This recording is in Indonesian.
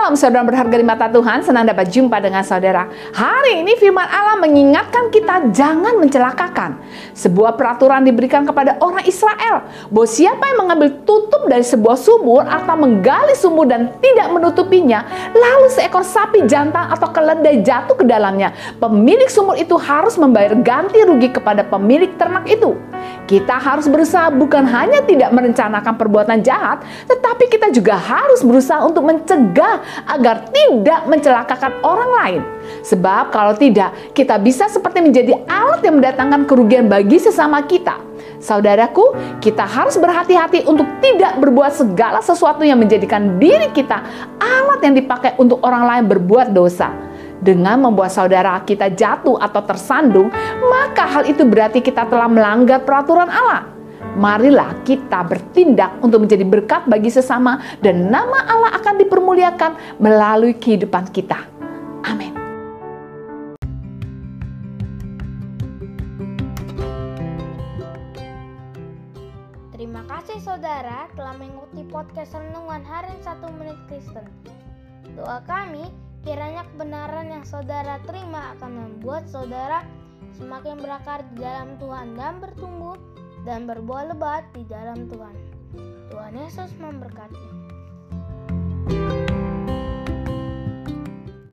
Shalom saudara berharga di mata Tuhan, senang dapat jumpa dengan saudara. Hari ini firman Allah mengingatkan kita jangan mencelakakan. Sebuah peraturan diberikan kepada orang Israel bahwa siapa yang mengambil tutup dari sebuah sumur atau menggali sumur dan tidak menutupinya, lalu seekor sapi jantan atau keledai jatuh ke dalamnya, pemilik sumur itu harus membayar ganti rugi kepada pemilik ternak itu. Kita harus berusaha bukan hanya tidak merencanakan perbuatan jahat, tetapi kita juga harus berusaha untuk mencegah agar tidak mencelakakan orang lain. Sebab kalau tidak, kita bisa seperti menjadi alat yang mendatangkan kerugian bagi sesama kita. Saudaraku, kita harus berhati-hati untuk tidak berbuat segala sesuatu yang menjadikan diri kita alat yang dipakai untuk orang lain berbuat dosa. Dengan membuat saudara kita jatuh atau tersandung, maka hal itu berarti kita telah melanggar peraturan Allah marilah kita bertindak untuk menjadi berkat bagi sesama dan nama Allah akan dipermuliakan melalui kehidupan kita. Amin. Terima kasih saudara telah mengikuti podcast Renungan Harian 1 Menit Kristen. Doa kami, kiranya kebenaran yang saudara terima akan membuat saudara semakin berakar di dalam Tuhan dan bertumbuh dan berbuah lebat di dalam Tuhan. Tuhan Yesus memberkati.